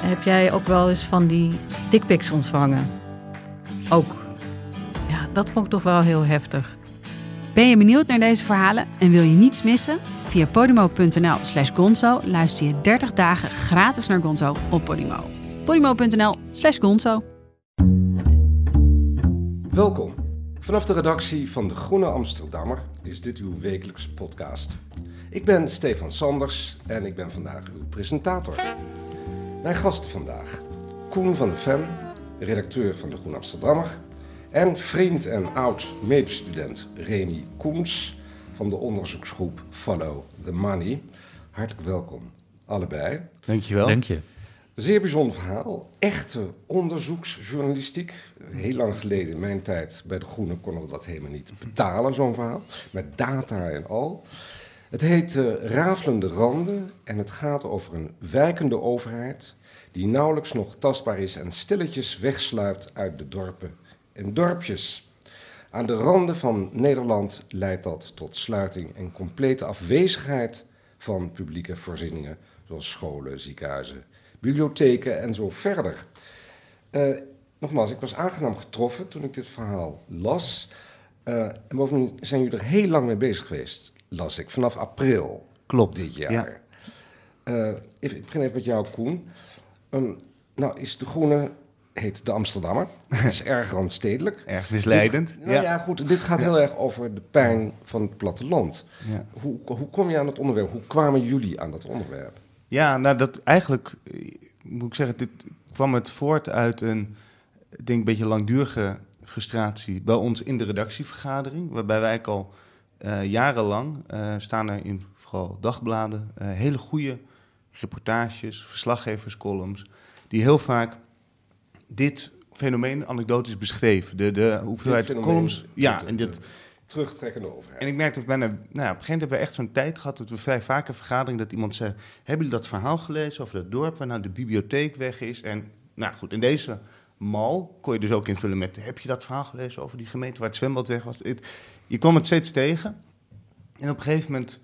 Heb jij ook wel eens van die dickpics ontvangen? Ook. Ja, dat vond ik toch wel heel heftig. Ben je benieuwd naar deze verhalen en wil je niets missen? Via podimo.nl slash gonzo luister je 30 dagen gratis naar Gonzo op Podimo. podimo.nl slash gonzo Welkom. Vanaf de redactie van De Groene Amsterdammer is dit uw wekelijkse podcast. Ik ben Stefan Sanders en ik ben vandaag uw presentator. Mijn gasten vandaag: Koen van de Ven, redacteur van De Groene Amsterdammer, en vriend en oud medestudent Remy Koens van de onderzoeksgroep Follow the Money. Hartelijk welkom, allebei. Dankjewel. Dank je. Zeer bijzonder verhaal. Echte onderzoeksjournalistiek. Heel lang geleden, in mijn tijd bij De Groene, konden we dat helemaal niet betalen, zo'n verhaal. Met data en al. Het heet uh, Rafelende Randen en het gaat over een wijkende overheid die nauwelijks nog tastbaar is en stilletjes wegsluipt uit de dorpen en dorpjes. Aan de randen van Nederland leidt dat tot sluiting en complete afwezigheid van publieke voorzieningen, zoals scholen, ziekenhuizen, bibliotheken en zo verder. Uh, nogmaals, ik was aangenaam getroffen toen ik dit verhaal las. Uh, en bovendien zijn jullie er heel lang mee bezig geweest, las ik, vanaf april Klopt, dit jaar. ja. Uh, even, ik begin even met jou, Koen. Um, nou, is de Groene, heet de Amsterdammer, is erg randstedelijk. Erg misleidend. Dit, nou ja. ja. goed, dit gaat heel erg over de pijn van het platteland. Ja. Hoe, hoe kom je aan het onderwerp? Hoe kwamen jullie aan dat onderwerp? Ja, nou dat eigenlijk, moet ik zeggen, dit kwam het voort uit een, ik denk een beetje langdurige frustratie bij ons in de redactievergadering, waarbij wij al jarenlang uh, staan er in vooral dagbladen uh, hele goede reportages, verslaggeverscolumns, die heel vaak dit fenomeen anekdotisch beschreven. De, de hoeveelheid columns. Ja, en dit. Terugtrekkende overheid. En ik merkte bijna, nou ja, op een gegeven moment hebben we echt zo'n tijd gehad dat we vrij vaak een vergadering dat iemand zei: Hebben jullie dat verhaal gelezen over dat dorp waar nou de bibliotheek weg is? En nou goed, in deze mal kon je dus ook invullen met: Heb je dat verhaal gelezen over die gemeente waar het zwembad weg was? Het, je kwam het steeds tegen. En op een gegeven moment,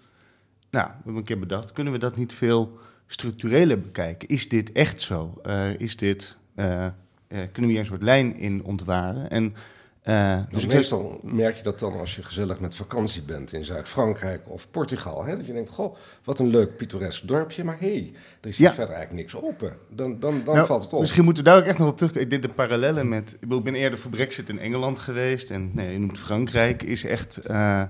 nou, we hebben een keer bedacht: kunnen we dat niet veel structureler bekijken? Is dit echt zo? Uh, is dit. Uh, uh, kunnen we hier een soort lijn in ontwaren? En. Uh, dus meestal merk je dat dan als je gezellig met vakantie bent in Zuid-Frankrijk of Portugal. Hè? Dat je denkt, goh, wat een leuk pittoresk dorpje, maar hé, hey, er is hier ja. verder eigenlijk niks open. Dan, dan, dan nou, valt het op. Misschien moeten we daar ook echt nog op terug. Ik deed de parallellen met, ik ben eerder voor Brexit in Engeland geweest en nee, je noemt Frankrijk, is echt... Uh,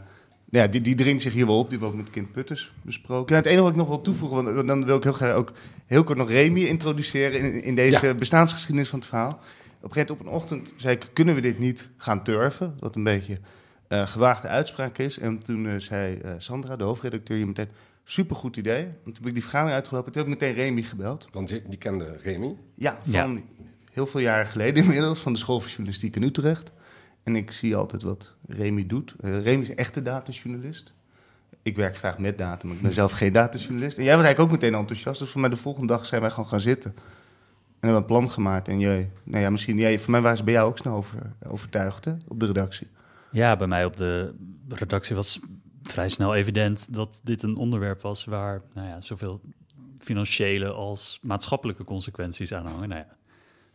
ja, die, die dringt zich hier wel op. Die ook met Kind Putters besproken. Nou, het enige wat ik nog wil toevoegen, want dan wil ik heel graag ook heel kort nog Remy introduceren in, in deze ja. bestaansgeschiedenis van het verhaal. Op een gegeven moment op een ochtend zei ik, kunnen we dit niet gaan turven? Wat een beetje uh, gewaagde uitspraak is. En toen uh, zei uh, Sandra, de hoofdredacteur, hier meteen, supergoed idee. En toen heb ik die vergadering uitgelopen. Toen heb ik meteen Remy gebeld. Want die, die kende Remy? Ja, van ja. heel veel jaren geleden inmiddels, van de School voor Journalistiek in Utrecht. En ik zie altijd wat Remy doet. Remy is een echte datajournalist. Ik werk graag met data, maar ik ben zelf geen datajournalist. En jij was eigenlijk ook meteen enthousiast. Dus voor mij de volgende dag zijn wij gewoon gaan zitten. En hebben we een plan gemaakt. En jij, nou ja, misschien, jij, voor mij waren ze bij jou ook snel over, overtuigd hè, op de redactie. Ja, bij mij op de redactie was vrij snel evident dat dit een onderwerp was waar nou ja, zoveel financiële als maatschappelijke consequenties aan hangen. Nou ja,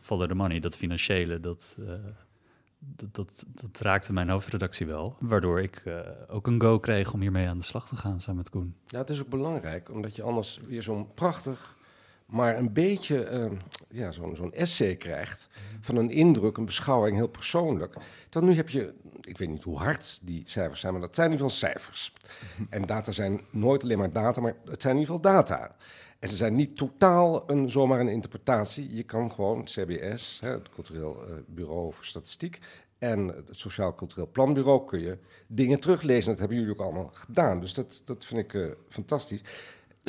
follow the money, dat financiële, dat, uh, dat, dat, dat, raakte mijn hoofdredactie wel. Waardoor ik uh, ook een go kreeg om hiermee aan de slag te gaan samen met Koen. Ja, het is ook belangrijk, omdat je anders weer zo'n prachtig maar een beetje uh, ja, zo'n essay krijgt van een indruk, een beschouwing, heel persoonlijk. Dan nu heb je, ik weet niet hoe hard die cijfers zijn, maar dat zijn in ieder geval cijfers. En data zijn nooit alleen maar data, maar het zijn in ieder geval data. En ze zijn niet totaal een, zomaar een interpretatie. Je kan gewoon CBS, het Cultureel uh, Bureau voor Statistiek, en het Sociaal Cultureel Planbureau kun je dingen teruglezen. Dat hebben jullie ook allemaal gedaan. Dus dat, dat vind ik uh, fantastisch.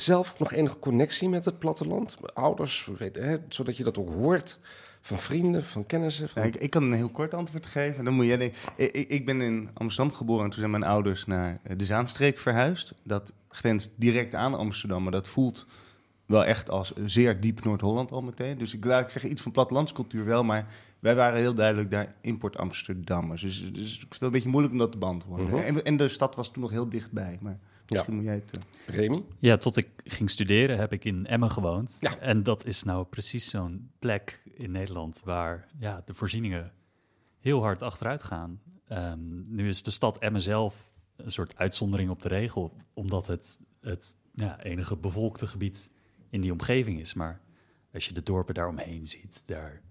Zelf nog enige connectie met het platteland? Ouders, weet, hè, zodat je dat ook hoort van vrienden, van kennissen? Van... Ja, ik, ik kan een heel kort antwoord geven. Dan moet jij denken, ik, ik- ik ben in Amsterdam geboren en toen zijn mijn ouders naar eh, de Zaanstreek verhuisd. Dat grenst direct aan Amsterdam, maar dat voelt wel echt als zeer diep Noord-Holland al meteen. Dus ik laat ik zeggen iets van plattelandscultuur wel, maar wij waren heel duidelijk daar import Amsterdammers. Dus, dus ik vind het een beetje moeilijk om dat te beantwoorden. Mhm. en, en de stad was toen nog heel dichtbij, maar misschien moet jij het... eh, Remy? Ja, tot ik ging studeren heb ik in Emmen gewoond. Ja. En dat is nou precies zo'n plek in Nederland waar ja, de voorzieningen heel hard achteruit gaan. Ehm, nu is de stad Emmen zelf een soort uitzondering op de regel, omdat het het ja, enige bevolkte gebied in die omgeving is. Maar als je de dorpen daaromheen ziet, daar,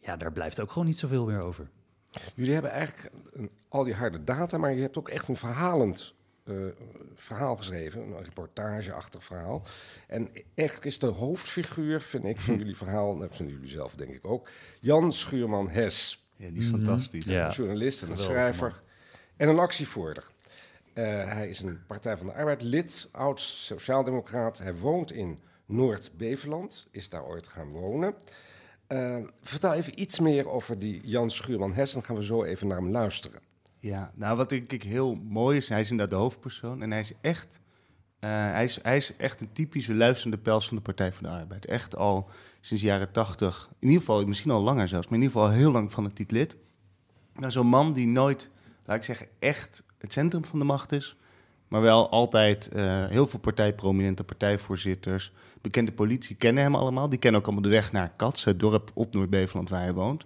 ja, daar blijft ook gewoon niet zoveel meer over. Jullie hebben eigenlijk een- al die harde data, maar je hebt ook echt een verhalend eh, verhaal geschreven. Een reportageachtig verhaal. En eigenlijk is de hoofdfiguur, vind ik, van jullie verhaal... dat zijn jullie zelf denk ik ook... Jan Schuurman-Hes. ja, die is fantastisch. Ja. Een journalist en een Geweldig, schrijver en een actievoerder. Eh, hij is een Partij van de Arbeid lid, oud sociaaldemocraat. Hij woont in Noord-Beveland, is daar ooit gaan wonen. Eh, vertel even iets meer over die Jan Schuurman-Hes, dan gaan we zo even naar hem luisteren. Ja, nou wat denk ik heel mooi is, hij is inderdaad de hoofdpersoon en hij is echt, eh, hij is, hij is echt een typische luisterende pels van de Partij van de Arbeid. Echt al sinds de jaren tachtig, in ieder geval, misschien al langer zelfs, maar in ieder geval heel lang fanatiek lid. Nou, zo'n man die nooit, laat ik zeggen, echt het centrum van de macht is, maar wel altijd eh, heel veel partijprominente partijvoorzitters, bekende politie kennen hem allemaal. Die kennen ook allemaal de weg naar Kats, het dorp op Noord-Beveland waar hij woont.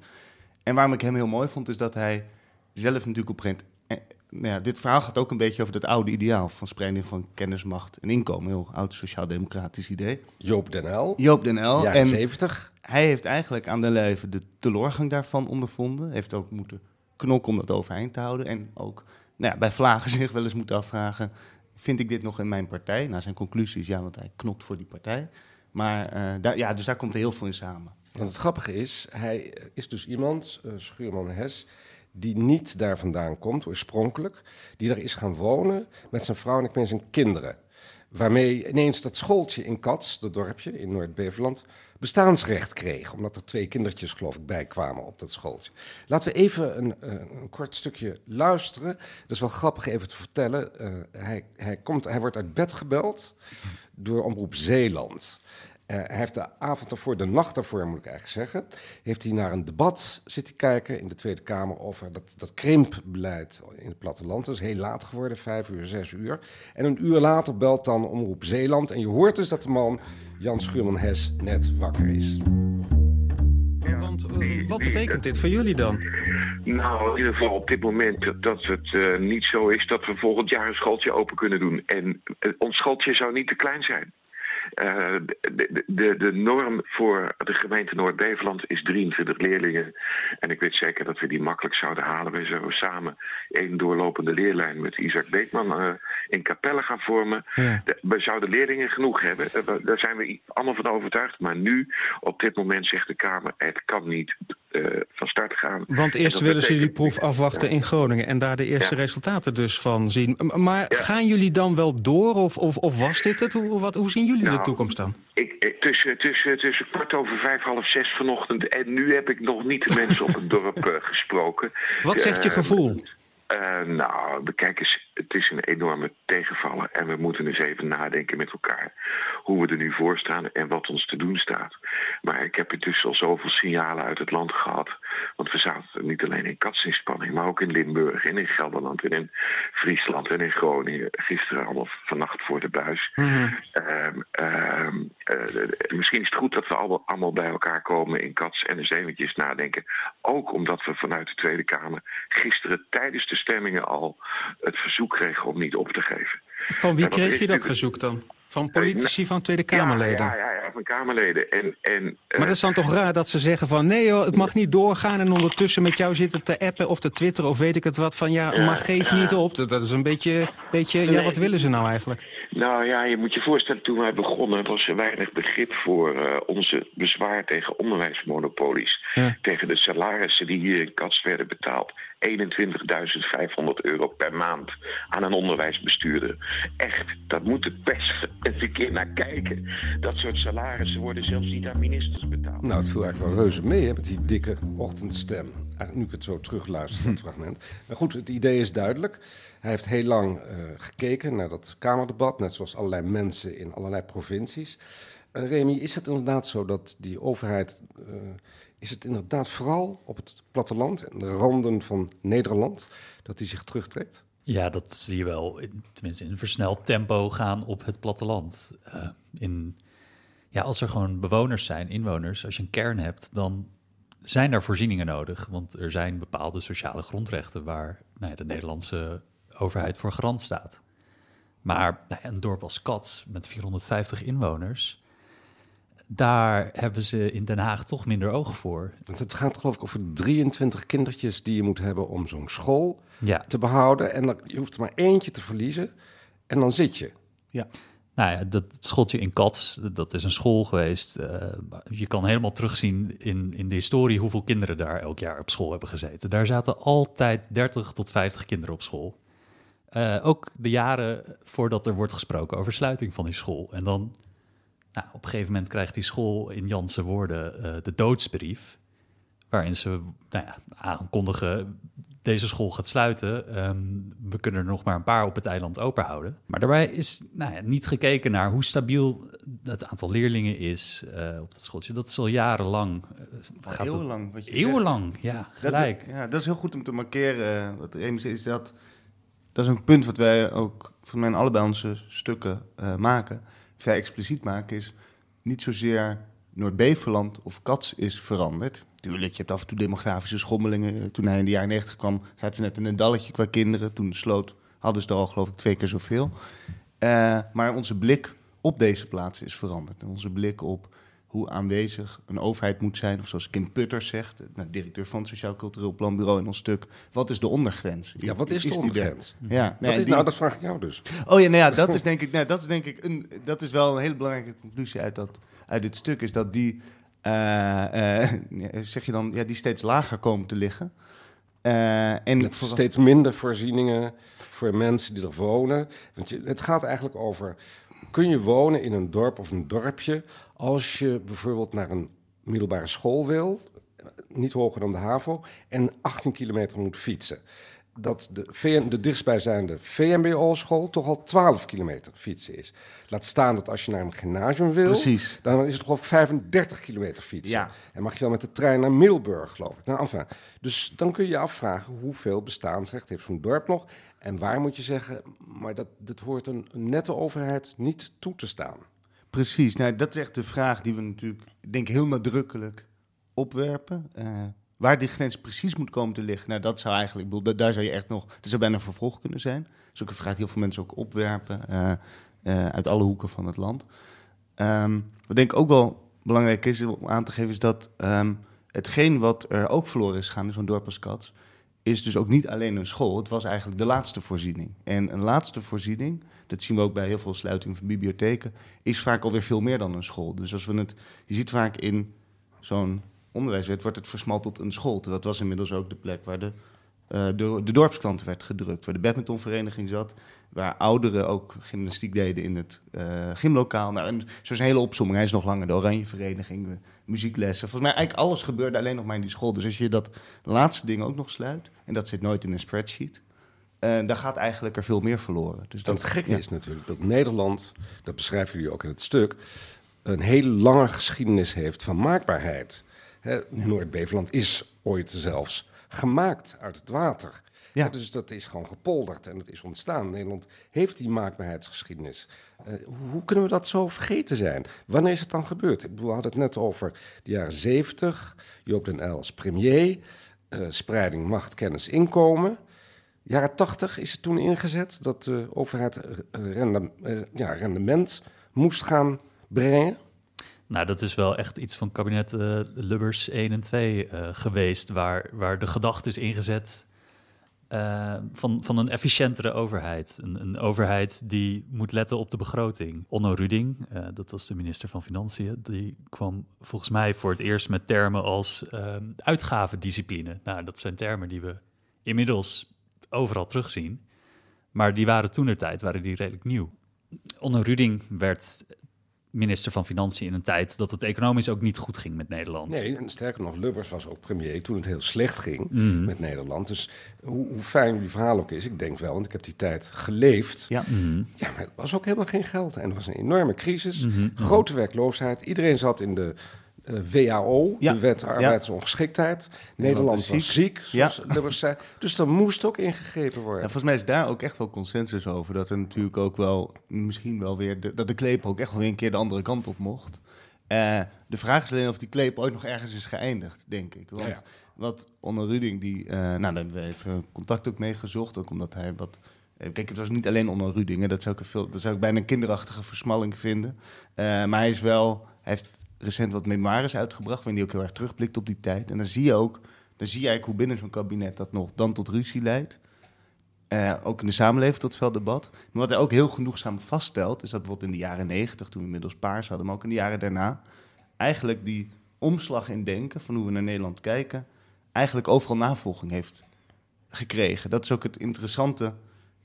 En waarom ik hem heel mooi vond, is dat hij zelf natuurlijk op een eh, nou ja, dit verhaal gaat ook een beetje over dat oude ideaal van spreiding van kennis, macht en inkomen. Heel oud sociaal-democratisch idee. Joop den L, Joop den L. En 70. hij heeft eigenlijk aan de lijve de teleurgang daarvan ondervonden. Heeft ook moeten knokken om dat overeind te houden. En ook nou ja, bij Vlagen zich wel eens moeten afvragen... vind ik dit nog in mijn partij? Nou, zijn conclusie is ja, want hij knokt voor die partij. Maar eh, daar, ja, dus daar komt er heel veel in samen. Want het grappige is, hij is dus iemand, eh Schuurman-Hes, die niet daar vandaan komt, oorspronkelijk. Die daar is gaan wonen met zijn vrouw en ik zijn kinderen. Waarmee ineens dat schooltje in Kats, dat dorpje in Noord-Beveland, bestaansrecht kreeg. Omdat er twee kindertjes, geloof ik, bij kwamen op dat schooltje. Laten we even een, eh, een kort stukje luisteren. Dat is wel grappig even te vertellen. Eh, hij, hij, komt, hij wordt uit bed gebeld door Omroep Zeeland. Eh, hij heeft de avond ervoor, de nacht ervoor moet ik eigenlijk zeggen, heeft hij naar een debat zitten kijken in de Tweede Kamer over dat, dat krimpbeleid in het platteland. Dat is heel laat geworden, vijf uur, zes uur. En een uur later belt dan Omroep Zeeland en je hoort dus dat de man, Jan Schuurman-Hes, net wakker is. Want eh, wat betekent dit voor jullie dan? Nou, in ieder geval op dit moment dat het eh, niet zo is dat we volgend jaar een schooltje open kunnen doen. En ons schooltje zou niet te klein zijn. Eh, de, de, de norm voor de gemeente Noord-Beveland is 23 leerlingen. En ik weet zeker dat we die makkelijk zouden halen. We zouden samen één doorlopende leerlijn met Isaac Beekman eh, in Capelle gaan vormen. Ja. De- we zouden leerlingen genoeg hebben. Eh, Daar zijn we allemaal van overtuigd. Maar nu, op dit moment, zegt de Kamer: het kan niet van start gaan. Want eerst willen ze jullie betekent- proef afwachten in Groningen en daar de eerste Ja. resultaten dus van zien. Maar Ja. gaan jullie dan wel door of, of, of was dit het? Hoe, wat, hoe zien jullie de Nou, toekomst dan? Ik, ik- tussen, tussen, tussen kwart over vijf, half zes vanochtend en nu heb ik nog niet de mensen op het dorp eh, gesproken. Wat zegt je Eh, gevoel? Eh, nou, kijk eens, het is een enorme tegenvaller. En we moeten eens even nadenken met elkaar hoe we er nu voor staan en wat ons te doen staat. Maar ik heb intussen al zoveel signalen uit het land gehad. Want we zaten niet alleen in katsinspanning, maar ook in Limburg en in Gelderland en in Friesland en in Groningen. Gisteren allemaal vannacht voor de buis. Mhm. Ehm, ehm, eh, misschien is het goed dat we allemaal, allemaal bij elkaar komen in Kats en eens eventjes nadenken. Ook omdat we vanuit de Tweede Kamer gisteren tijdens de stemmingen al het verzoek kregen om niet op te geven. Van wie kreeg je dat verzoek dan? Van politici, van Tweede Kamerleden? Ja, ja, ja, van Kamerleden. En, en, eh, Maar dat is dan toch raar dat ze zeggen van nee joh, het mag niet doorgaan en ondertussen met jou zitten te appen of te twitteren of weet ik het wat van ja, maar geef niet op. Dat dat is een beetje, beetje ja wat willen ze nou eigenlijk? Nou ja, je moet je voorstellen, toen wij begonnen was er weinig begrip voor uh, onze bezwaar tegen onderwijsmonopolies. Ja. Tegen de salarissen die hier in Kats werden betaald. 21.500 euro per maand aan een onderwijsbestuurder. Echt, dat moet de pers eens een keer naar kijken. Dat soort salarissen worden zelfs niet aan ministers betaald. Nou, het viel eigenlijk wel reuze mee hè, met die dikke ochtendstem. Eigenlijk nu ik het zo terugluister, dat fragment. Maar goed, het idee is duidelijk. Hij heeft heel lang uh, gekeken naar dat Kamerdebat, net zoals allerlei mensen in allerlei provincies. Uh, Remy, is het inderdaad zo dat die overheid, uh, is het inderdaad vooral op het platteland en de randen van Nederland, dat die zich terugtrekt? Ja, dat zie je wel, in, tenminste in versneld tempo gaan op het platteland. Uh, in, ja, als er gewoon bewoners zijn, inwoners, als je een kern hebt, dan zijn er voorzieningen nodig. Want er zijn bepaalde sociale grondrechten waar nou ja, de Nederlandse overheid voor garant staat. Maar nou ja, een dorp als Cats met 450 inwoners, daar hebben ze in Den Haag toch minder oog voor. Want het gaat geloof ik over 23 kindertjes die je moet hebben om zo'n school Ja. te behouden. En dan, je hoeft er maar eentje te verliezen en dan zit je. Ja. Nou ja, dat schooltje in Cats, dat is een school geweest. Uh, je kan helemaal terugzien in, in de historie hoeveel kinderen daar elk jaar op school hebben gezeten. Daar zaten altijd 30 tot 50 kinderen op school. Uh, ook de jaren voordat er wordt gesproken over sluiting van die school. En dan, nou, op een gegeven moment krijgt die school in Janse woorden uh, de doodsbrief. Waarin ze nou ja, aankondigen, deze school gaat sluiten. Um, we kunnen er nog maar een paar op het eiland open houden. Maar daarbij is nou ja, niet gekeken naar hoe stabiel het aantal leerlingen is uh, op dat schooltje. Dat is al jarenlang. Uh, eeuwenlang. Wat je eeuwenlang, zegt. ja, gelijk. Dat, ja, dat is heel goed om te markeren. Wat Remus is dat dat is een punt wat wij ook van mijn allebei onze stukken uh, maken. Vrij expliciet maken is niet zozeer Noord-Beverland of Cats is veranderd. Tuurlijk, je hebt af en toe demografische schommelingen. Toen hij in de jaren 90 kwam, zaten ze net in een dalletje qua kinderen. Toen de sloot hadden ze er al geloof ik twee keer zoveel. Uh, maar onze blik op deze plaatsen is veranderd. Onze blik op hoe aanwezig een overheid moet zijn. Of zoals Kim Putters zegt, nou, directeur van het Sociaal Cultureel Planbureau in ons stuk. Wat is de ondergrens? Ja, wat is, is de ondergrens? Ja, nee, is, die... Nou, dat vraag ik jou dus. Oh ja, nou ja, dat is denk ik, nou, dat is denk ik een, dat is wel een hele belangrijke conclusie uit, dat, uit dit stuk. Is dat die, uh, uh, zeg je dan, ja, die steeds lager komen te liggen. Uh, en steeds minder voorzieningen voor mensen die er wonen. Want je, het gaat eigenlijk over kun je wonen in een dorp of een dorpje als je bijvoorbeeld naar een middelbare school wil, niet hoger dan de HAVO, en 18 kilometer moet fietsen. Dat de, VN, de dichtstbijzijnde VMBO-school toch al 12 kilometer fietsen is. Laat staan dat als je naar een gymnasium wil, Precies. dan is het gewoon 35 kilometer fietsen. Ja. En mag je wel met de trein naar Middelburg, geloof ik. Nou, enfin, dus dan kun je je afvragen hoeveel bestaansrecht heeft zo'n dorp nog. En waar moet je zeggen, maar dat, dat hoort een nette overheid niet toe te staan. Precies, nou, dat is echt de vraag die we natuurlijk, denk heel nadrukkelijk opwerpen. Uh, waar die grens precies moet komen te liggen, nou, dat zou eigenlijk, bedoel, daar zou je echt nog, dat zou bijna vervolg kunnen zijn. Dat is ook een vraag die heel veel mensen ook opwerpen uh, uh, uit alle hoeken van het land. Um, wat denk ik ook wel belangrijk is om aan te geven, is dat um, hetgeen wat er ook verloren is gegaan in zo'n dorp als Cats, is dus ook niet alleen een school. Het was eigenlijk de laatste voorziening. En een laatste voorziening, dat zien we ook bij heel veel sluitingen van bibliotheken, is vaak alweer veel meer dan een school. Dus als we het, je ziet vaak in zo'n onderwijswet wordt het versmalt tot een school. Dat was inmiddels ook de plek waar de, uh, de, de dorpsklant werd gedrukt, waar de badmintonvereniging zat, waar ouderen ook gymnastiek deden in het uh, gymlokaal. Nou, en zo is een hele opzomming. Hij is nog langer de Oranjevereniging, muzieklessen. Volgens mij eigenlijk alles gebeurde alleen nog maar in die school. Dus als je dat laatste ding ook nog sluit, en dat zit nooit in een spreadsheet, uh, dan gaat eigenlijk er veel meer verloren. Dus dat, het gekke ja. is natuurlijk dat Nederland, dat beschrijven jullie ook in het stuk, een hele lange geschiedenis heeft van maakbaarheid. Noord-Beveland is ooit zelfs gemaakt uit het water. Ja. Dus dat is gewoon gepolderd en het is ontstaan. Nederland heeft die maakbaarheidsgeschiedenis. Uh, hoe kunnen we dat zo vergeten zijn? Wanneer is het dan gebeurd? We hadden het net over de jaren 70, Joop den Uyl als premier, uh, spreiding, macht, kennis, inkomen. Jaren 80 is het toen ingezet dat de overheid rendem, uh, ja, rendement moest gaan brengen. Nou, dat is wel echt iets van kabinet uh, Lubbers 1 en 2 uh, geweest, waar, waar de gedachte is ingezet. eh, van, van een efficiëntere overheid. Een, een overheid die moet letten op de begroting. Onno Ruding, eh, dat was de minister van Financiën, die kwam volgens mij voor het eerst met termen als uh, uitgavendiscipline. Nou, dat zijn termen die we inmiddels overal terugzien. Maar die waren toen tijd waren die redelijk nieuw. Onno Ruding werd minister van Financiën in een tijd dat het economisch ook niet goed ging met Nederland. Nee, en sterker nog, Lubbers was ook premier toen het heel slecht ging Mhm. met Nederland. Dus hoe, hoe fijn die verhaal ook is, ik denk wel, want ik heb die tijd geleefd. Ja. Mhm. Ja, maar er was ook helemaal geen geld. En er was een enorme crisis, Mhm. grote werkloosheid. Iedereen zat in de WAO, Ja. de wet arbeidsongeschiktheid. Nederland is was ziek. ziek, zoals Lubbers zei. Dus er moest ook ingegrepen Ja, worden. volgens mij is daar ook echt wel consensus over. Dat er natuurlijk ook wel, misschien wel weer, de, dat de kleep ook echt wel weer een keer de andere kant op mocht. Eh, de vraag is alleen of die kleep ooit nog ergens is geëindigd, denk ik. Want Ja, ja. wat Onno Ruding, die, eh, nou, daar hebben we even contact ook mee gezocht. Ook omdat hij wat... Kijk, het was niet alleen Onno Ruding. Hè, dat, zou ik veel, dat zou ik bijna een kinderachtige versmalling vinden. Eh, maar hij is wel... Hij heeft recent wat memoires uitgebracht... waarin hij ook heel erg terugblikt op die tijd. En dan zie je ook... Dan zie je eigenlijk hoe binnen zo'n kabinet dat nog dan tot ruzie leidt. Eh, ook in de samenleving tot veel debat. Maar wat hij ook heel genoegzaam vaststelt, is dat bijvoorbeeld in de jaren negentig, toen we inmiddels paars hadden, maar ook in de jaren daarna, eigenlijk die omslag in denken van hoe we naar Nederland kijken, eigenlijk overal navolging heeft gekregen. Dat is ook het interessante,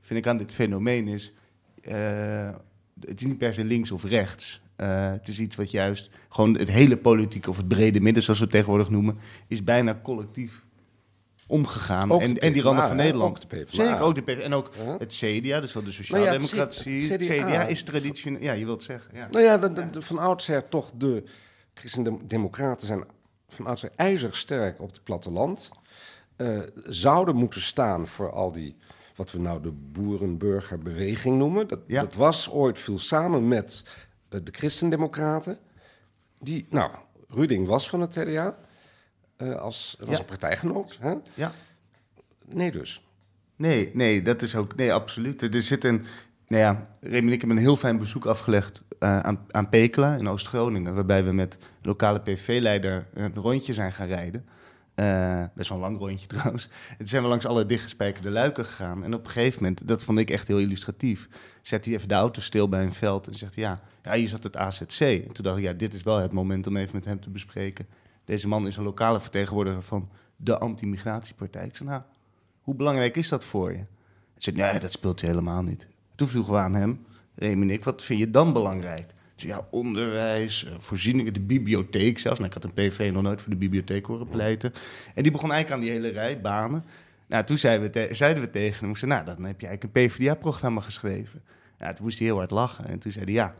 vind ik, aan dit fenomeen is, eh, het is niet per se links of rechts. Eh, het is iets wat juist, gewoon het hele politieke of het brede midden, zoals we het tegenwoordig noemen, is bijna collectief omgegaan. Ook En, en die randen van? Nederland. Ook de PvdA. Zeker, ook de PvdA. En ook Ja. het CDA, dus wel de ja, het sociaaldemocratie. het het CDA is traditioneel... Ja, je wilt zeggen, ja. Nou ja, de, de- de- van oudsher toch de christendemocraten zijn van oudsher ijzersterk op het platteland. eh, zouden moeten staan voor al die, wat we nou de boerenburgerbeweging noemen. Dat, Ja. dat was ooit, viel samen met de christendemocraten. Die, nou, Ruding was van het CDA. eh, als, was Ja. een partijgenoot. Hè? ja. Nee dus. Nee, nee, dat is ook... Nee, absoluut. Er zit een... Nou ja, Remy en ik hebben een heel fijn bezoek afgelegd eh, aan, aan Pekela in Oost-Groningen. Waarbij we met lokale PV-leider een rondje zijn gaan rijden. Eh, best wel een lang rondje trouwens. En zijn we langs alle dichtgespijkerde luiken gegaan. En op een gegeven moment, dat vond ik echt heel illustratief, zet hij even de auto stil bij een veld en zegt ja, ja, hier zat het AZC. En toen dacht ik, ja, dit is wel het moment om even met hem te bespreken. Deze man is een lokale vertegenwoordiger van de anti-migratiepartij. Ik zei, nou, hoe belangrijk is dat voor je? Hij zei, nee, dat speelt je helemaal niet. Toen vroegen we aan hem, Remy en ik, wat vind je dan belangrijk? Ja, onderwijs, eh, voorzieningen, de bibliotheek zelfs. Nou, ik had een PV nog nooit voor de bibliotheek horen pleiten. En die begon eigenlijk aan die hele rij banen. Nou, toen zeiden we, te- zeiden we tegen hem, nou, dan heb je eigenlijk een PvdA-programma geschreven. Ja, toen moest hij heel hard lachen. En toen zei hij, ja,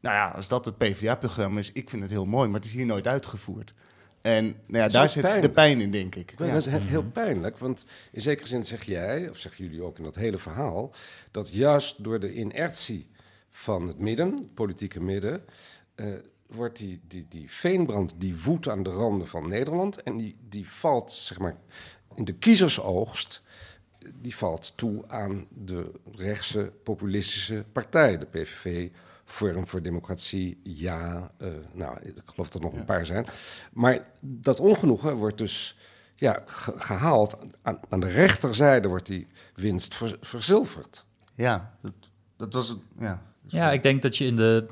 nou ja, als dat het PvdA-programma is, ik vind het heel mooi, maar het is hier nooit uitgevoerd. En nou ja, daar zit de pijn in, denk ik. Ja. Dat is he- heel pijnlijk, want in zekere zin zeg jij, of zeggen jullie ook in dat hele verhaal, dat juist door de inertie van het midden, het politieke midden, eh, wordt die, die, die veenbrand die woedt aan de randen van Nederland en die, die valt, zeg maar, in de kiezersoogst, die valt toe aan de rechtse populistische partij, de PVV, Forum voor Democratie, ja, eh, nou, ik geloof dat er nog een paar zijn. Maar dat ongenoegen wordt dus ja, ge- gehaald. Aan, aan de rechterzijde wordt die winst ver- verzilverd. Ja, dat, dat was het. Ja, Ja, ik denk dat je in de.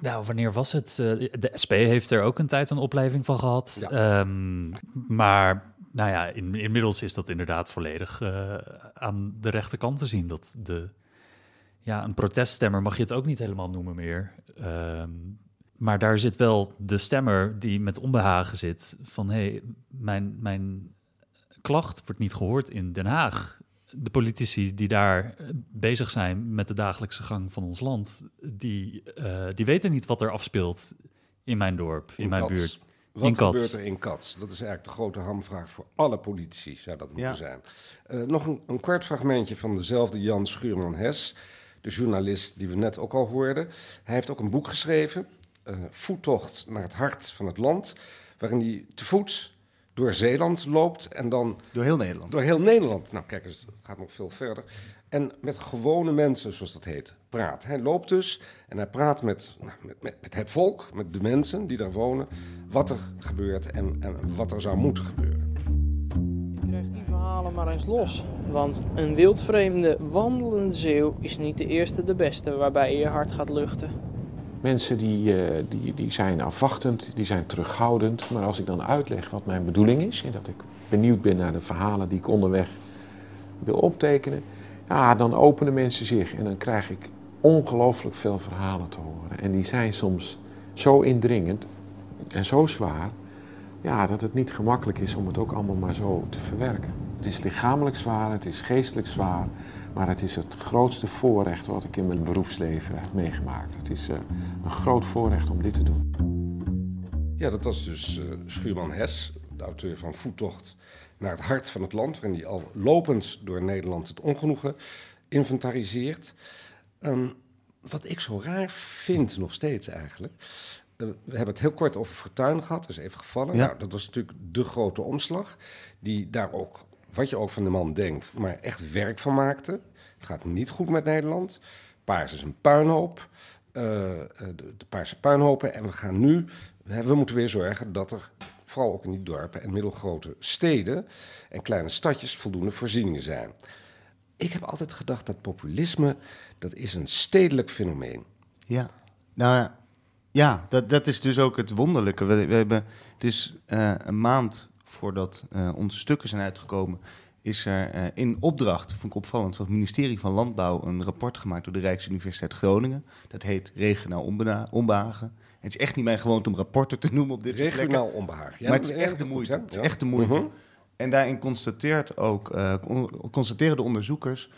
Nou, wanneer was het? Eh, De SP heeft er ook een tijd een opleving van gehad. Ja. Ehm, maar nou ja, in, inmiddels is dat inderdaad volledig eh, aan de rechterkant te zien. Dat de, ja, een proteststemmer mag je het ook niet helemaal noemen meer. Ehm, maar daar zit wel de stemmer die met onbehagen zit van hé, hey, mijn, mijn klacht wordt niet gehoord in Den Haag. De politici die daar eh, bezig zijn met de dagelijkse gang van ons land, die, eh, die weten niet wat er afspeelt in mijn dorp, in, mijn buurt. Wat in Cats. gebeurt er in Cats? Dat is eigenlijk de grote hamvraag voor alle politici, zou dat moeten Ja. zijn. Eh, nog een, een kort fragmentje van dezelfde Jan Schuurman-Hes, de journalist die we net ook al hoorden. Hij heeft ook een boek geschreven, eh, Voettocht naar het hart van het land, waarin hij te voet door Zeeland loopt en dan door heel Nederland. door heel Nederland. Nou, kijk eens, het gaat nog veel verder. En met gewone mensen, zoals dat heet, praat. Hij loopt dus en hij praat met, nou, met, met, met het volk, met de mensen die daar wonen, wat er gebeurt en, en wat er zou moeten gebeuren. Je krijgt die verhalen verhalen maar eens los. Want een wildvreemde wandelende zeeuw is niet de eerste de beste waarbij je je hart gaat luchten. Mensen die, eh, die, die zijn afwachtend, die zijn terughoudend. Maar als ik dan uitleg wat mijn bedoeling is... en dat ik benieuwd ben naar de verhalen die ik onderweg wil optekenen... ja, dan openen mensen zich en dan krijg ik ongelooflijk veel verhalen te horen. En die zijn soms zo indringend en zo zwaar... Ja, dat het niet gemakkelijk is om het ook allemaal maar zo te verwerken. Het is lichamelijk zwaar, het is geestelijk zwaar... Maar het is het grootste voorrecht wat ik in mijn beroepsleven heb meegemaakt. Het is uh, een groot voorrecht om dit te doen. Ja, dat was dus uh, Schuurman Hes, de auteur van Voettocht naar het hart van het land, waarin hij al lopend door Nederland het ongenoegen inventariseert. Um, wat ik zo raar vind, nog steeds eigenlijk. Uh, we hebben het heel kort over Fortuyn gehad, dat is even gevallen. Ja. Nou, dat was natuurlijk de grote omslag, die daar ook, wat je ook van de man denkt, maar echt werk van maakte. Het gaat niet goed met Nederland. Paars is een puinhoop. Uh, de, de paarse puinhopen. En we gaan nu, we moeten weer zorgen dat er vooral ook in die dorpen en middelgrote steden en kleine stadjes voldoende voorzieningen zijn. Ik heb altijd gedacht dat populisme, dat is een stedelijk fenomeen. Ja, nou ja, dat, dat is dus ook het wonderlijke. We, hebben, het is uh, een maand voordat uh, onze stukken zijn uitgekomen, is er uh, in opdracht, vond ik opvallend, van het ministerie van Landbouw een rapport gemaakt door de Rijksuniversiteit Groningen. Dat heet Regionaal Onbehagen. Het is echt niet mijn gewoonte om rapporten te noemen op dit soort. Regionaal onbehagen. Ja, maar het is echt de moeite. Het is echt de moeite. Mhm. En daarin constateert ook, eh, con- constateren de onderzoekers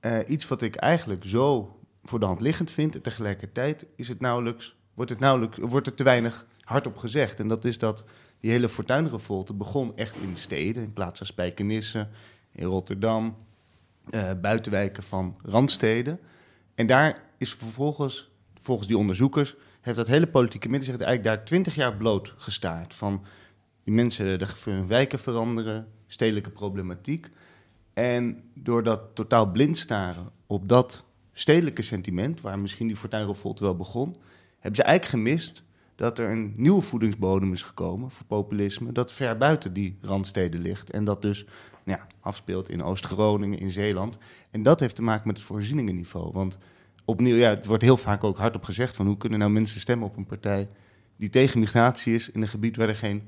eh, iets wat ik eigenlijk zo voor de hand liggend vind. En tegelijkertijd is het nauwelijks, wordt, het nauwelijks, wordt er te weinig hardop gezegd. En dat is dat die hele fortuinrevolte begon echt in de steden. In plaats van Spijkenisse, in Rotterdam, eh, buitenwijken van randsteden. En daar is vervolgens, volgens die onderzoekers, heeft dat hele politieke midden zich eigenlijk daar twintig jaar bloot gestaard. Van die mensen de hun wijken veranderen, stedelijke problematiek. En door dat totaal blind staren op dat stedelijke sentiment, waar misschien die fortuinrevolte wel begon, hebben ze eigenlijk gemist dat er een nieuwe voedingsbodem is gekomen voor populisme, dat ver buiten die randsteden ligt. En dat dus nou ja, afspeelt in Oost-Groningen, in Zeeland. En dat heeft te maken met het voorzieningenniveau. Want opnieuw, ja, het wordt heel vaak ook hardop gezegd van hoe kunnen nou mensen stemmen op een partij die tegen migratie is in een gebied waar er geen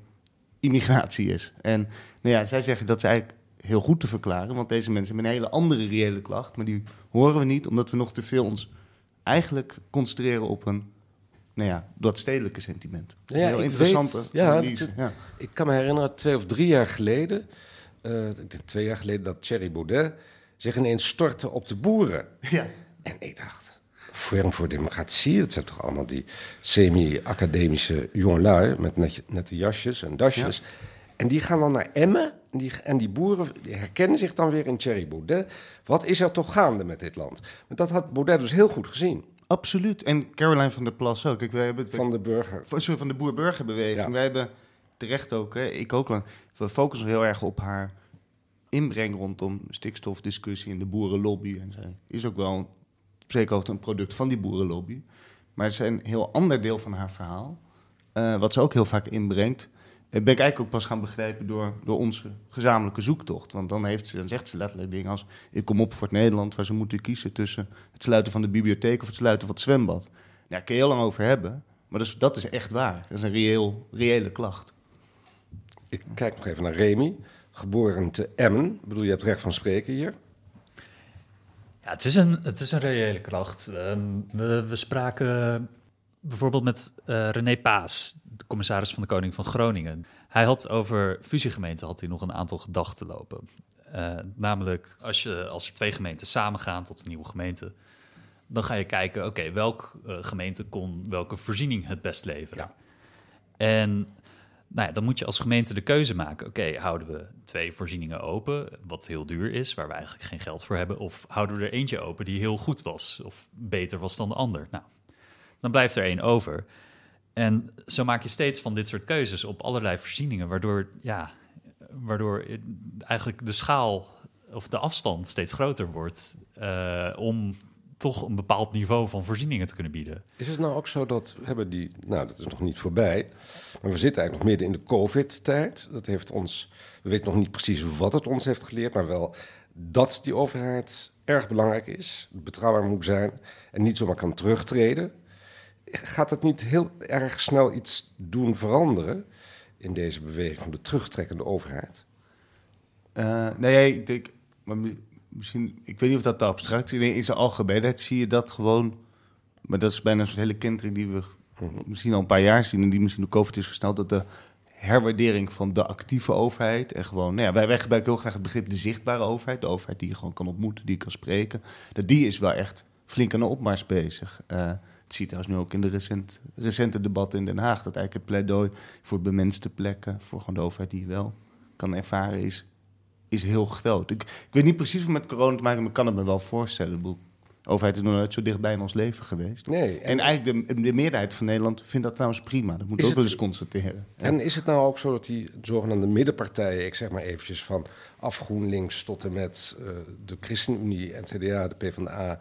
immigratie is. En nou ja, zij zeggen dat is eigenlijk heel goed te verklaren, want deze mensen hebben een hele andere reële klacht, maar die horen we niet, omdat we nog te veel ons eigenlijk concentreren op een, nou ja, dat stedelijke sentiment. Dat Ja, heel weet- ja, ja. Ik kan me herinneren, twee of drie jaar geleden, ik denk twee jaar geleden, dat Thierry Baudet zich ineens stortte op de boeren. Ja. En ik dacht, Forum voor Democratie, dat zijn toch allemaal die semi-academische jongelui met net, nette jasjes en dasjes. En die gaan dan naar Emmen en die, en die boeren die herkennen zich dan weer in Thierry Baudet. Wat is er toch gaande met dit land? Dat had Baudet dus heel goed gezien. Absoluut. En Caroline van der Plas ook. Kijk, wij hebben Van de burger. Sorry, van de boer-burgerbeweging. Ja. Wij hebben terecht ook, hè, ik ook lang, we focussen heel erg op haar inbreng rondom stikstofdiscussie en de boerenlobby. En zij is ook wel zeker ook een product van die boerenlobby. Maar het is een heel ander deel van haar verhaal, eh, wat ze ook heel vaak inbrengt. Eh, ben ik eigenlijk ook pas gaan begrijpen door, door onze gezamenlijke zoektocht. Want dan, heeft ze, dan zegt ze letterlijk dingen als... ik kom op voor het Nederland waar ze moeten kiezen tussen... het sluiten van de bibliotheek of het sluiten van het zwembad. Nou, daar kun je heel lang over hebben, maar dat is, dat is echt waar. Dat is een reëel, reële klacht. Ik kijk nog even naar Remy, geboren te Emmen. Ik bedoel, je hebt recht van spreken hier. Ja, het is een, het is een reële klacht. Ehm, we, we spraken bijvoorbeeld met eh, René Paas, de commissaris van de Koning van Groningen. Hij had over fusiegemeenten had hij nog een aantal gedachten lopen. Eh, namelijk, als, je, als er twee gemeenten samengaan tot een nieuwe gemeente, dan ga je kijken, oké, welk eh, gemeente kon welke voorziening het best leveren. En nou ja, dan moet je als gemeente de keuze maken. Oké, houden we twee voorzieningen open, wat heel duur is, waar we eigenlijk geen geld voor hebben, of houden we er eentje open die heel goed was, of beter was dan de ander? Nou, dan blijft er één over. En zo maak je steeds van dit soort keuzes op allerlei voorzieningen, waardoor, ja, waardoor eigenlijk de schaal of de afstand steeds groter wordt eh, om toch een bepaald niveau van voorzieningen te kunnen bieden. Is het nou ook zo dat we hebben die, nou dat is nog niet voorbij, maar we zitten eigenlijk nog midden in de COVID-tijd. Dat heeft ons, we weten nog niet precies wat het ons heeft geleerd, maar wel dat die overheid erg belangrijk is, betrouwbaar moet zijn en niet zomaar kan terugtreden. Gaat het niet heel erg snel iets doen veranderen in deze beweging van de terugtrekkende overheid? Uh, nee, ik denk, maar misschien, ik weet niet of dat te abstract is. In zijn algemeenheid zie je dat gewoon, maar dat is bijna een soort hele kentering die we misschien al een paar jaar zien en die misschien door COVID is versneld, dat de herwaardering van de actieve overheid en gewoon, nou ja, wij, wij gebruiken heel graag het begrip de zichtbare overheid, de overheid die je gewoon kan ontmoeten, die je kan spreken, dat die is wel echt flink aan de opmars bezig. Uh, het ziet trouwens nu ook in de recent, recente debatten in Den Haag, dat eigenlijk het pleidooi voor bemenste plekken, voor gewoon de overheid die wel kan ervaren, is is heel groot. Ik, ik weet niet precies wat met corona te maken, maar ik kan het me wel voorstellen. Overheid is nog nooit zo dichtbij in ons leven geweest. Nee, en, eigenlijk de, de, meerderheid van Nederland vindt dat trouwens prima. Dat moet ook wel eens constateren. En is het nou ook zo dat die zogenaamde middenpartijen, ik zeg maar eventjes van af GroenLinks tot en met uh, de ChristenUnie, CDA, de PvdA,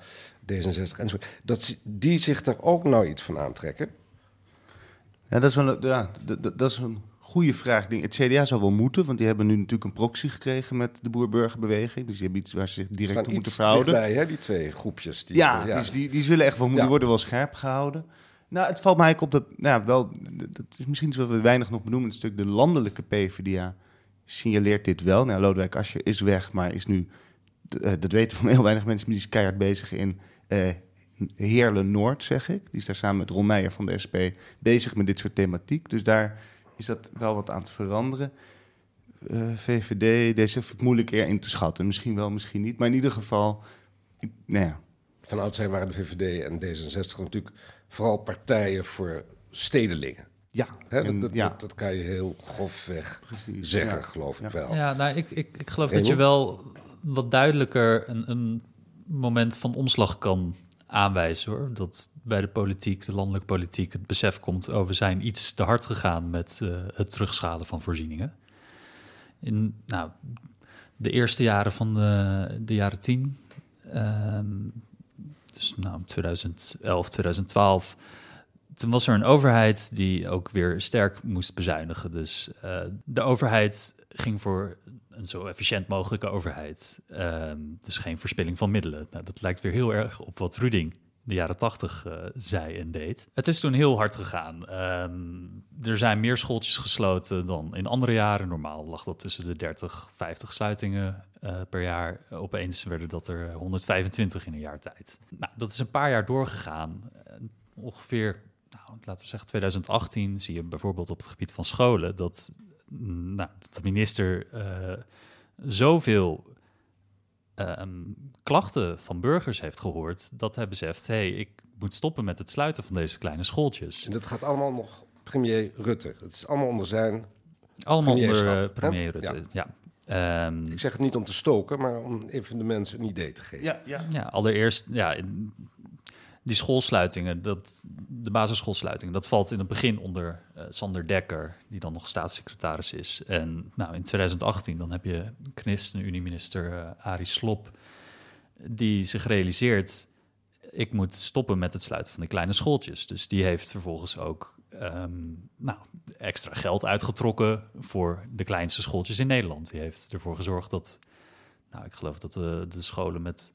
D66 enzovoort, dat die zich daar ook nou iets van aantrekken? Ja, dat is wel, ja, dat, dat is een goede vraag. Het CDA zou wel moeten, want die hebben nu natuurlijk een proxy gekregen met de boer-burgerbeweging. Dus die hebben iets waar ze zich direct op moeten verhouden. Bij, hè, die twee groepjes. Die, ja, ja. Dus die, die zullen echt wel moeten worden wel scherp gehouden. Nou, het valt mij op dat, nou, wel, dat is misschien iets wat we weinig nog benoemen, een stuk de landelijke PvdA signaleert dit wel. Nou, Lodewijk Asscher is weg, maar is nu, uh, dat weten van heel weinig mensen, maar die is keihard bezig in uh, Heerlen Noord, zeg ik. Die is daar samen met Ron Meijer van de SP bezig met dit soort thematiek. Dus daar is dat wel wat aan te veranderen. Uh, eh, VVD, deze vind ik moeilijk eer in te schatten. Misschien wel, misschien niet. Maar in ieder geval, ik, nou ja. Van oudsher waren de VVD en D66 natuurlijk vooral partijen voor stedelingen. Ja, Hè, dat, dat, ja. Dat, dat, kan je heel grofweg Precies, zeggen, ja. geloof ik wel. Ja, nou, ik, ik, ik geloof dat je wel wat duidelijker een, een moment van omslag kan aanwijzen hoor. Dat bij de politiek, de landelijke politiek, het besef komt over oh, zijn iets te hard gegaan met uh, het terugschalen van voorzieningen. In nou, de eerste jaren van de, de jaren tien, um, dus nou, 2011, 2012, toen was er een overheid die ook weer sterk moest bezuinigen. Dus uh, de overheid ging voor een zo efficiënt mogelijke overheid. Um, dus geen verspilling van middelen. Nou, dat lijkt weer heel erg op wat Ruding de jaren tachtig uh, zei en deed. Het is toen heel hard gegaan. Um, er zijn meer schooltjes gesloten dan in andere jaren. Normaal lag dat tussen de 30, 50 sluitingen uh, per jaar. Opeens werden dat er 125 in een jaar tijd. Nou, dat is een paar jaar doorgegaan. Uh, ongeveer, nou, laten we zeggen 2018, zie je bijvoorbeeld op het gebied van scholen dat nou, de minister uh, zoveel um, klachten van burgers heeft gehoord, dat hij beseft: hé, hey, ik moet stoppen met het sluiten van deze kleine schooltjes. En dat gaat allemaal nog premier Rutte. Het is allemaal onder zijn. Allemaal onder uh, premier Rutte, ja. ja. Um, ik zeg het niet om te stoken, maar om even de mensen een idee te geven. Ja, ja. ja allereerst, ja, die schoolsluitingen, dat, de basisschoolsluitingen, dat valt in het begin onder uh, Sander Dekker, die dan nog staatssecretaris is. En nou, in 2018 dan heb je ChristenUnie-minister uh, Arie Slop, die zich realiseert, ik moet stoppen met het sluiten van die kleine schooltjes. Dus die heeft vervolgens ook um, nou, extra geld uitgetrokken voor de kleinste schooltjes in Nederland. Die heeft ervoor gezorgd dat, nou, ik geloof dat de, de scholen met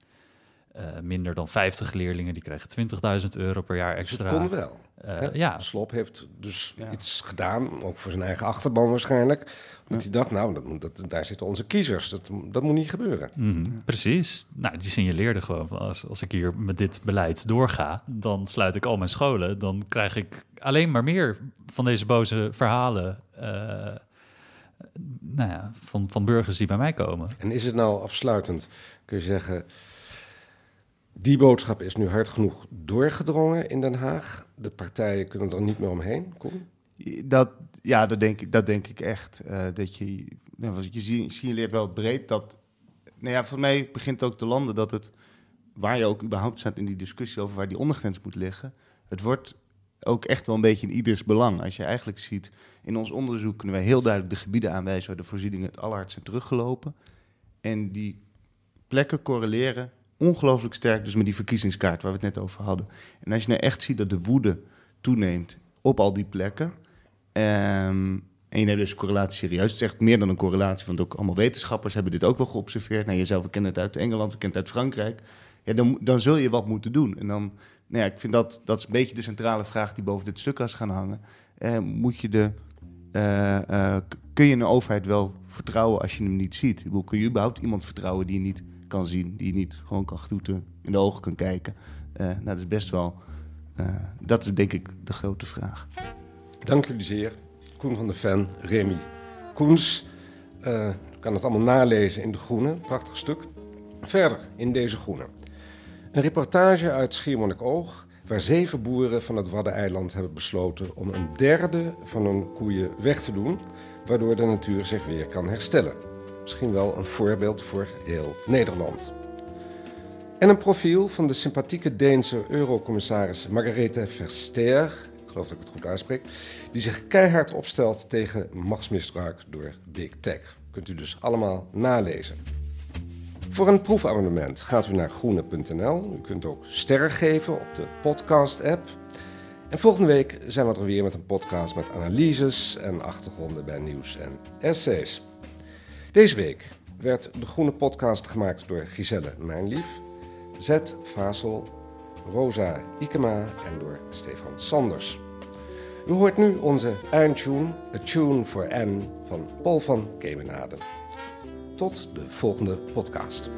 uh, minder dan 50 leerlingen, die krijgen 20.000 euro per jaar extra. Dus dat kon wel. Uh, ja. Slop heeft dus ja. iets gedaan, ook voor zijn eigen achterban waarschijnlijk. Dat ja. hij dacht, nou, dat, dat, daar zitten onze kiezers. Dat, dat moet niet gebeuren. Mm -hmm. Precies. Nou, die signaleerde gewoon van als, als ik hier met dit beleid doorga, dan sluit ik al mijn scholen. Dan krijg ik alleen maar meer van deze boze verhalen. Uh, nou ja, van, van burgers die bij mij komen. En is het nou afsluitend, kun je zeggen die boodschap is nu hard genoeg doorgedrongen in Den Haag. De partijen kunnen er niet meer omheen. Kom. Dat, ja, dat denk, ik, dat denk ik echt. Uh, dat je, nou, je signaleert wel breed dat. Nou ja, voor mij begint ook te landen dat het. Waar je ook überhaupt staat in die discussie over waar die ondergrens moet liggen. Het wordt ook echt wel een beetje in ieders belang. Als je eigenlijk ziet, in ons onderzoek kunnen wij heel duidelijk de gebieden aanwijzen waar de voorzieningen het allerhardst zijn teruggelopen. En die plekken correleren ongelooflijk sterk, dus met die verkiezingskaart waar we het net over hadden. En als je nou echt ziet dat de woede toeneemt op al die plekken. ehm, en je neemt dus correlatie serieus. Het is echt meer dan een correlatie, want ook allemaal wetenschappers hebben dit ook wel geobserveerd. Nou, jezelf, we kennen het uit Engeland, we kennen het uit Frankrijk. Ja, dan, dan zul je wat moeten doen. En dan, nou ja, ik vind dat, dat is een beetje de centrale vraag die boven dit stuk is gaan hangen. Eh, moet je de, eh, eh, kun je een overheid wel vertrouwen als je hem niet ziet? Ik bedoel, kun je überhaupt iemand vertrouwen die niet kan zien, die je niet gewoon kan groeten, in de ogen kan kijken? Eh, nou, dat is best wel, eh, dat is denk ik de grote vraag. Dank jullie zeer. Koen van de Ven, Remy Koens. Je kan het allemaal nalezen in De Groene, prachtig stuk. Verder in Deze Groene. Een reportage uit Schiermonnikoog... waar zeven boeren van het Waddeneiland hebben besloten... om een derde van hun koeien weg te doen... waardoor de natuur zich weer kan herstellen. Misschien wel een voorbeeld voor heel Nederland. En een profiel van de sympathieke Deense eurocommissaris Margarethe Verster, ik geloof dat ik het goed uitspreek, die zich keihard opstelt tegen machtsmisbruik door Big Tech. Kunt u dus allemaal nalezen. Voor een proefabonnement gaat u naar groene.nl. U kunt ook sterren geven op de podcast-app. En volgende week zijn we er weer met een podcast met analyses en achtergronden bij nieuws en essays. Deze week werd de Groene Podcast gemaakt door Giselle Mijnlief, Zet Vasel, Rosa Ikema en door Stefan Sanders. U hoort nu onze eindtune, A Tune for N van Paul van Kemenade. Tot de volgende podcast.